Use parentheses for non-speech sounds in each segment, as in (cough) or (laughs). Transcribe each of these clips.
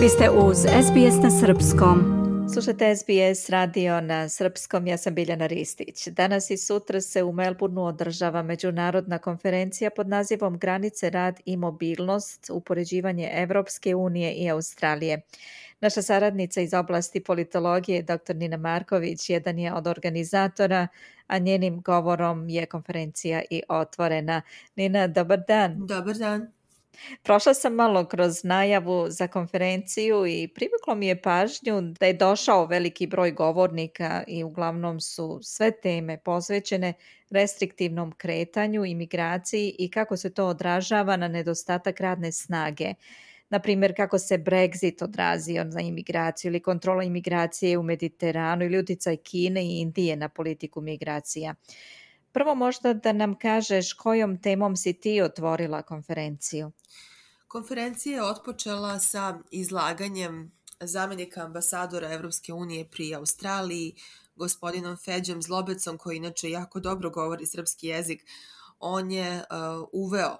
Vi ste uz SBS na Srpskom. Slušajte SBS radio na Srpskom, ja sam Biljana Ristić. Danas i sutra se u Melbourneu održava međunarodna konferencija pod nazivom Granice, rad i mobilnost, upoređivanje Evropske unije i Australije. Naša saradnica iz oblasti politologije, dr. Nina Marković, jedan je od organizatora, a njenim govorom je konferencija i otvorena. Nina, dobar dan. Dobar dan. Prošla sam malo kroz najavu za konferenciju i privuklo mi je pažnju da je došao veliki broj govornika i uglavnom su sve teme posvećene restriktivnom kretanju, imigraciji i kako se to odražava na nedostatak radne snage. Na primjer, kako se Brexit odrazio na imigraciju ili kontrola imigracije u Mediteranu ili uticaj Kine i Indije na politiku migracija. Prvo možda da nam kažeš kojom temom si ti otvorila konferenciju. Konferencija je otpočela sa izlaganjem zamenika ambasadora Evropske unije pri Australiji, gospodinom Feđom Zlobecom, koji inače jako dobro govori srpski jezik. On je uh, uveo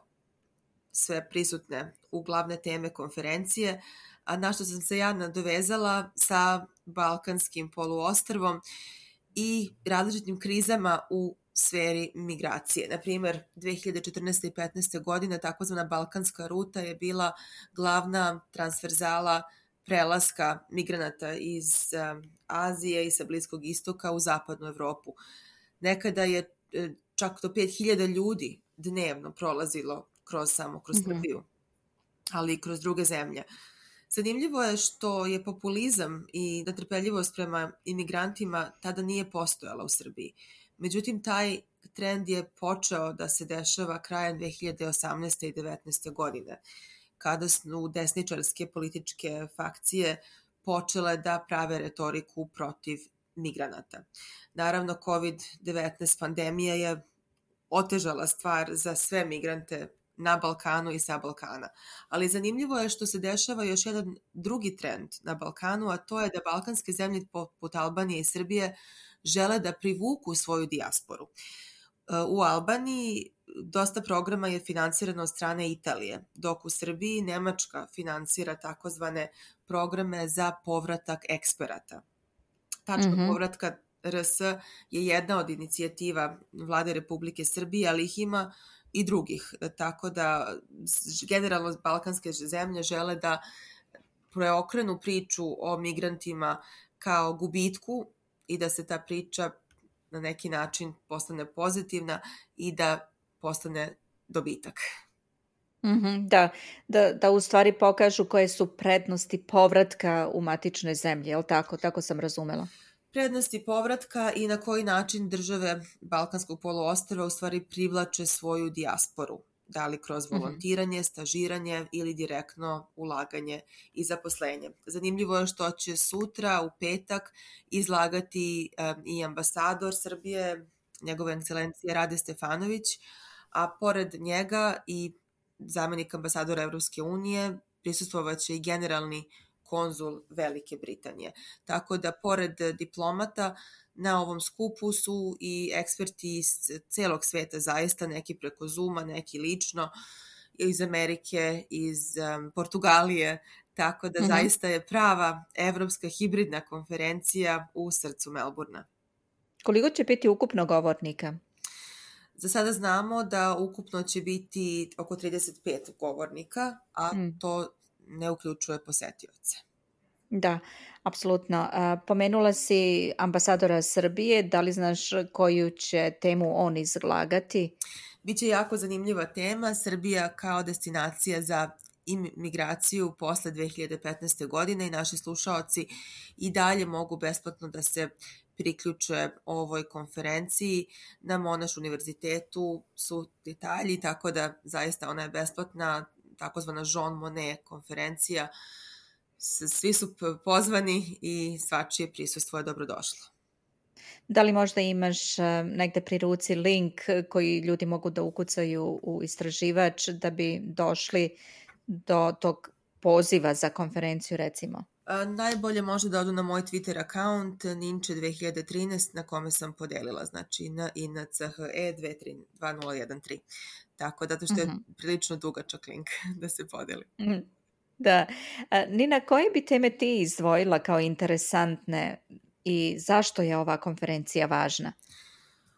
sve prisutne u glavne teme konferencije, a na što sam se ja nadovezala sa Balkanskim poluostrvom i različitim krizama u sferi migracije. Na primer, 2014. i 15. godine takozvana Balkanska ruta je bila glavna transverzala prelaska migranata iz Azije i sa Bliskog istoka u zapadnu Evropu. Nekada je e, čak do 5000 ljudi dnevno prolazilo kroz samo kroz mm -hmm. Srbiju, ali i kroz druge zemlje. Zanimljivo je što je populizam i natrpeljivost prema imigrantima tada nije postojala u Srbiji. Međutim, taj trend je počeo da se dešava krajem 2018. i 19. godine, kada su desničarske političke fakcije počele da prave retoriku protiv migranata. Naravno, COVID-19 pandemija je otežala stvar za sve migrante na Balkanu i sa Balkana. Ali zanimljivo je što se dešava još jedan drugi trend na Balkanu, a to je da balkanske zemlje poput Albanije i Srbije žele da privuku svoju dijasporu. U Albaniji dosta programa je finansirano od strane Italije, dok u Srbiji Nemačka finansira takozvane programe za povratak eksperata. Tačka mm -hmm. povratka RS je jedna od inicijativa vlade Republike Srbije, ali ih ima i drugih. Tako da generalno balkanske zemlje žele da preokrenu priču o migrantima kao gubitku i da se ta priča na neki način postane pozitivna i da postane dobitak. Mm -hmm, da, da, da u stvari pokažu koje su prednosti povratka u matične zemlje, je li tako? Tako sam razumela. Prednosti povratka i na koji način države Balkanskog poluostrava u stvari privlače svoju dijasporu da li kroz mhm. volontiranje, stažiranje ili direktno ulaganje i zaposlenje. Zanimljivo je što će sutra u petak izlagati i ambasador Srbije, njegove ekscelencije Rade Stefanović, a pored njega i zamenik ambasadora Evropske unije prisustovaće i generalni konzul Velike Britanije. Tako da pored diplomata na ovom skupu su i eksperti iz celog sveta zaista, neki preko Zuma, neki lično, iz Amerike, iz um, Portugalije, tako da mm -hmm. zaista je prava evropska hibridna konferencija u srcu Melburna. Koliko će biti ukupno govornika? Za sada znamo da ukupno će biti oko 35 govornika, a mm. to ne uključuje posetioce. Da, apsolutno. Pomenula si ambasadora Srbije, da li znaš koju će temu on izlagati? Biće jako zanimljiva tema, Srbija kao destinacija za imigraciju posle 2015. godine i naši slušaoci i dalje mogu besplatno da se priključe ovoj konferenciji. Na Monaš univerzitetu su detalji, tako da zaista ona je besplatna, takozvana Jean Monnet konferencija svi su pozvani i svačije prisustvo je dobrodošlo. Da li možda imaš e, negde pri ruci link koji ljudi mogu da ukucaju u istraživač da bi došli do tog poziva za konferenciju recimo? A, najbolje može da odu na moj Twitter account Ninče 2013 na kome sam podelila, znači na INCHE 2013. Tako da to što je mm -hmm. prilično dugačak link (laughs) da se podeli. -hmm. Da. Nina, koje bi teme ti izdvojila kao interesantne i zašto je ova konferencija važna?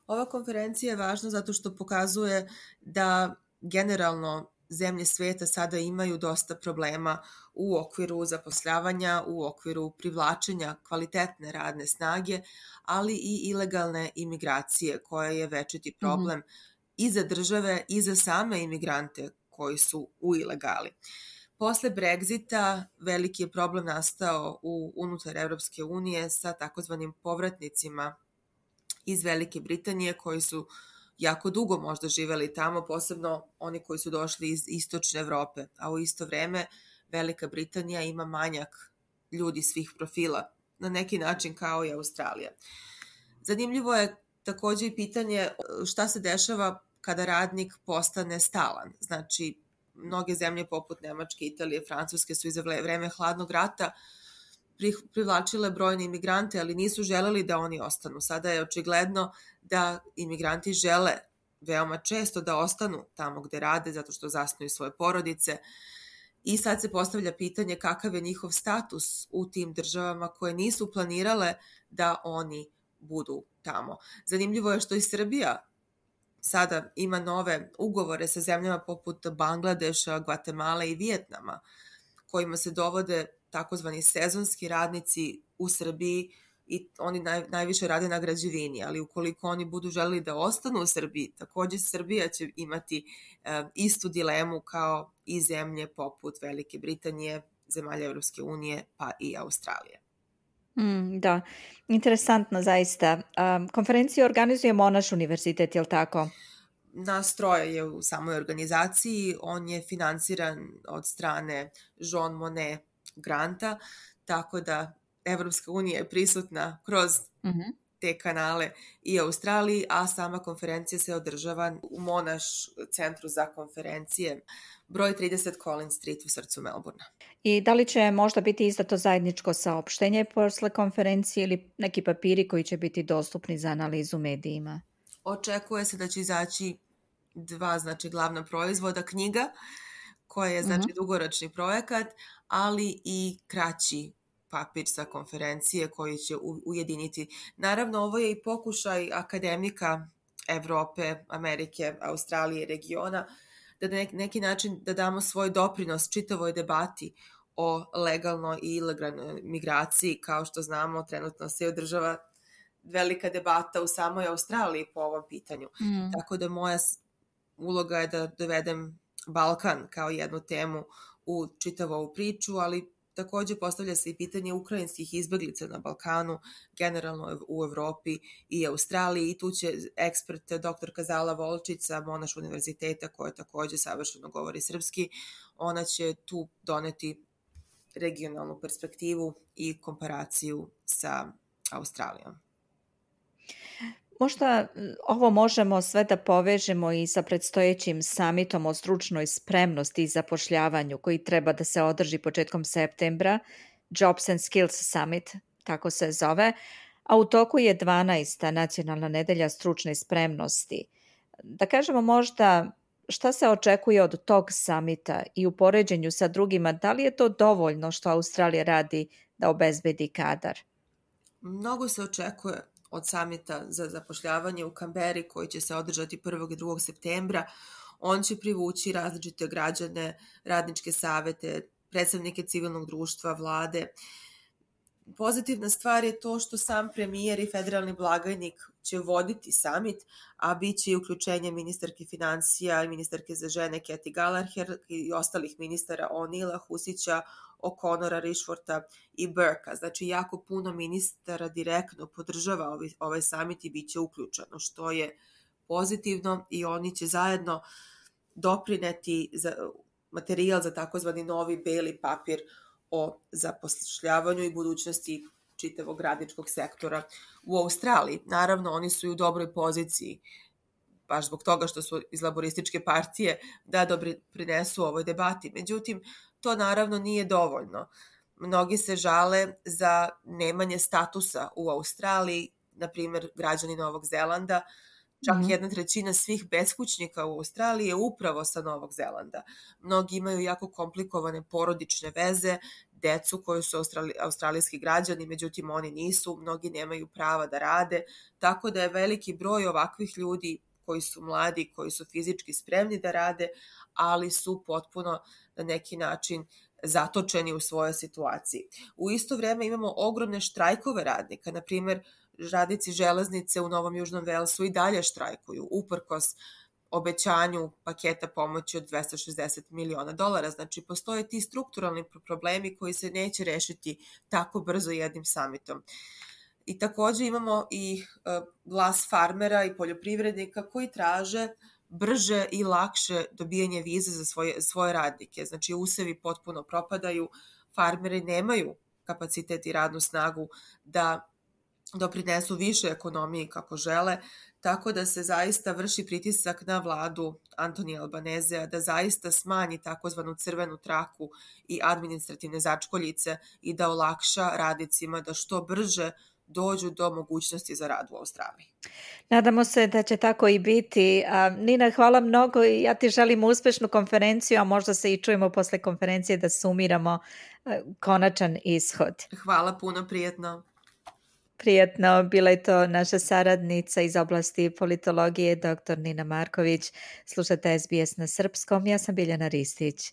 Ova konferencija je važna zato što pokazuje da generalno zemlje sveta sada imaju dosta problema u okviru zaposljavanja, u okviru privlačenja kvalitetne radne snage, ali i ilegalne imigracije koja je večiti mhm. problem mm -hmm. I za države i za same imigrante koji su u ilegali. Posle Brexita veliki je problem nastao u unutar Evropske unije sa takozvanim povratnicima iz Velike Britanije koji su jako dugo možda živeli tamo, posebno oni koji su došli iz istočne Evrope, a u isto vreme Velika Britanija ima manjak ljudi svih profila, na neki način kao i Australija. Zanimljivo je takođe i pitanje šta se dešava kada radnik postane stalan. Znači, mnoge zemlje poput Nemačke, Italije, Francuske su iza vreme hladnog rata privlačile brojne imigrante, ali nisu želeli da oni ostanu. Sada je očigledno da imigranti žele veoma često da ostanu tamo gde rade zato što zasnuju svoje porodice. I sad se postavlja pitanje kakav je njihov status u tim državama koje nisu planirale da oni budu tamo. Zanimljivo je što i Srbija sada ima nove ugovore sa zemljama poput Bangladeša, Gvatemala i Vijetnama, kojima se dovode takozvani sezonski radnici u Srbiji i oni naj, najviše rade na građevini, ali ukoliko oni budu želeli da ostanu u Srbiji, takođe Srbija će imati e, istu dilemu kao i zemlje poput Velike Britanije, zemalja Evropske unije, pa i Australije. Mm, da, interesantno zaista. Um, konferenciju organizuje Monaš univerzitet, je li tako? Nas troje je u samoj organizaciji, on je finansiran od strane Jean Monnet granta, tako da Evropska unija je prisutna kroz mm -hmm. te kanale i Australiji, a sama konferencija se održava u Monaš centru za konferencije broj 30 Collins Street u srcu Melbourna. I da li će možda biti izdato zajedničko saopštenje posle konferencije ili neki papiri koji će biti dostupni za analizu medijima? Očekuje se da će izaći dva znači glavna proizvoda, knjiga koja je znači mm -hmm. dugoročni projekat, ali i kraći papir sa konferencije koji će ujediniti. Naravno, ovo je i pokušaj akademika Evrope, Amerike, Australije regiona da na neki način da damo svoj doprinos čitavoj debati o legalnoj i ilegalnoj migraciji. Kao što znamo, trenutno se održava velika debata u samoj Australiji po ovom pitanju. Mm. Tako da moja uloga je da dovedem Balkan kao jednu temu u čitavu ovu priču, ali takođe postavlja se i pitanje ukrajinskih izbeglica na Balkanu, generalno u Evropi i Australiji i tu će ekspert dr. Kazala Volčica, Monaš univerziteta koja takođe savršeno govori srpski, ona će tu doneti regionalnu perspektivu i komparaciju sa Australijom. Možda e, ovo možemo sve da povežemo i sa predstojećim samitom o stručnoj spremnosti i zapošljavanju koji treba da se održi početkom septembra, Jobs and Skills Summit, tako se zove, a u toku je 12. nacionalna nedelja stručne spremnosti. Da kažemo možda šta se očekuje od tog samita i u poređenju sa drugima, da li je to dovoljno što Australija radi da obezbedi kadar? Mnogo se očekuje od samita za zapošljavanje u Kamberi koji će se održati 1. i 2. septembra. On će privući različite građane, radničke savete, predstavnike civilnog društva, vlade. Pozitivna stvar je to što sam premijer i federalni blagajnik će voditi samit, a bit će i uključenje ministarke financija i ministarke za žene Keti Galarher i ostalih ministara Onila, Husića, O'Connora, Rishforta i Burka. Znači, jako puno ministara direktno podržava ovaj, ovaj samit i bit će uključeno, što je pozitivno i oni će zajedno doprineti za materijal za takozvani novi beli papir o zapošljavanju i budućnosti čitavog radničkog sektora u Australiji. Naravno, oni su i u dobroj poziciji baš zbog toga što su iz laborističke partije da dobri prinesu ovoj debati. Međutim, to naravno nije dovoljno. Mnogi se žale za nemanje statusa u Australiji, na primjer građani Novog Zelanda, Čak mm -hmm. jedna trećina svih beskućnika u Australiji je upravo sa Novog Zelanda. Mnogi imaju jako komplikovane porodične veze, decu koji su australi, australijski građani, međutim oni nisu, mnogi nemaju prava da rade, tako da je veliki broj ovakvih ljudi koji su mladi, koji su fizički spremni da rade, ali su potpuno na neki način zatočeni u svojoj situaciji. U isto vreme imamo ogromne štrajkove radnika, na primer radnici železnice u Novom Južnom Velsu i dalje štrajkuju, uprkos obećanju paketa pomoći od 260 miliona dolara. Znači, postoje ti strukturalni problemi koji se neće rešiti tako brzo jednim samitom. I takođe imamo i e, glas farmera i poljoprivrednika koji traže brže i lakše dobijanje vize za svoje, svoje radnike. Znači, usevi potpuno propadaju, farmeri nemaju kapacitet i radnu snagu da doprinesu više ekonomiji kako žele, tako da se zaista vrši pritisak na vladu Antonija Albanezea da zaista smanji takozvanu crvenu traku i administrativne začkoljice i da olakša radnicima da što brže dođu do mogućnosti za rad u Australiji. Nadamo se da će tako i biti. Nina, hvala mnogo i ja ti želim uspešnu konferenciju, a možda se i čujemo posle konferencije da sumiramo konačan ishod. Hvala puno, prijetno. Prijetno, bila je to naša saradnica iz oblasti politologije, dr. Nina Marković. Slušate SBS na srpskom, ja sam Biljana Ristić.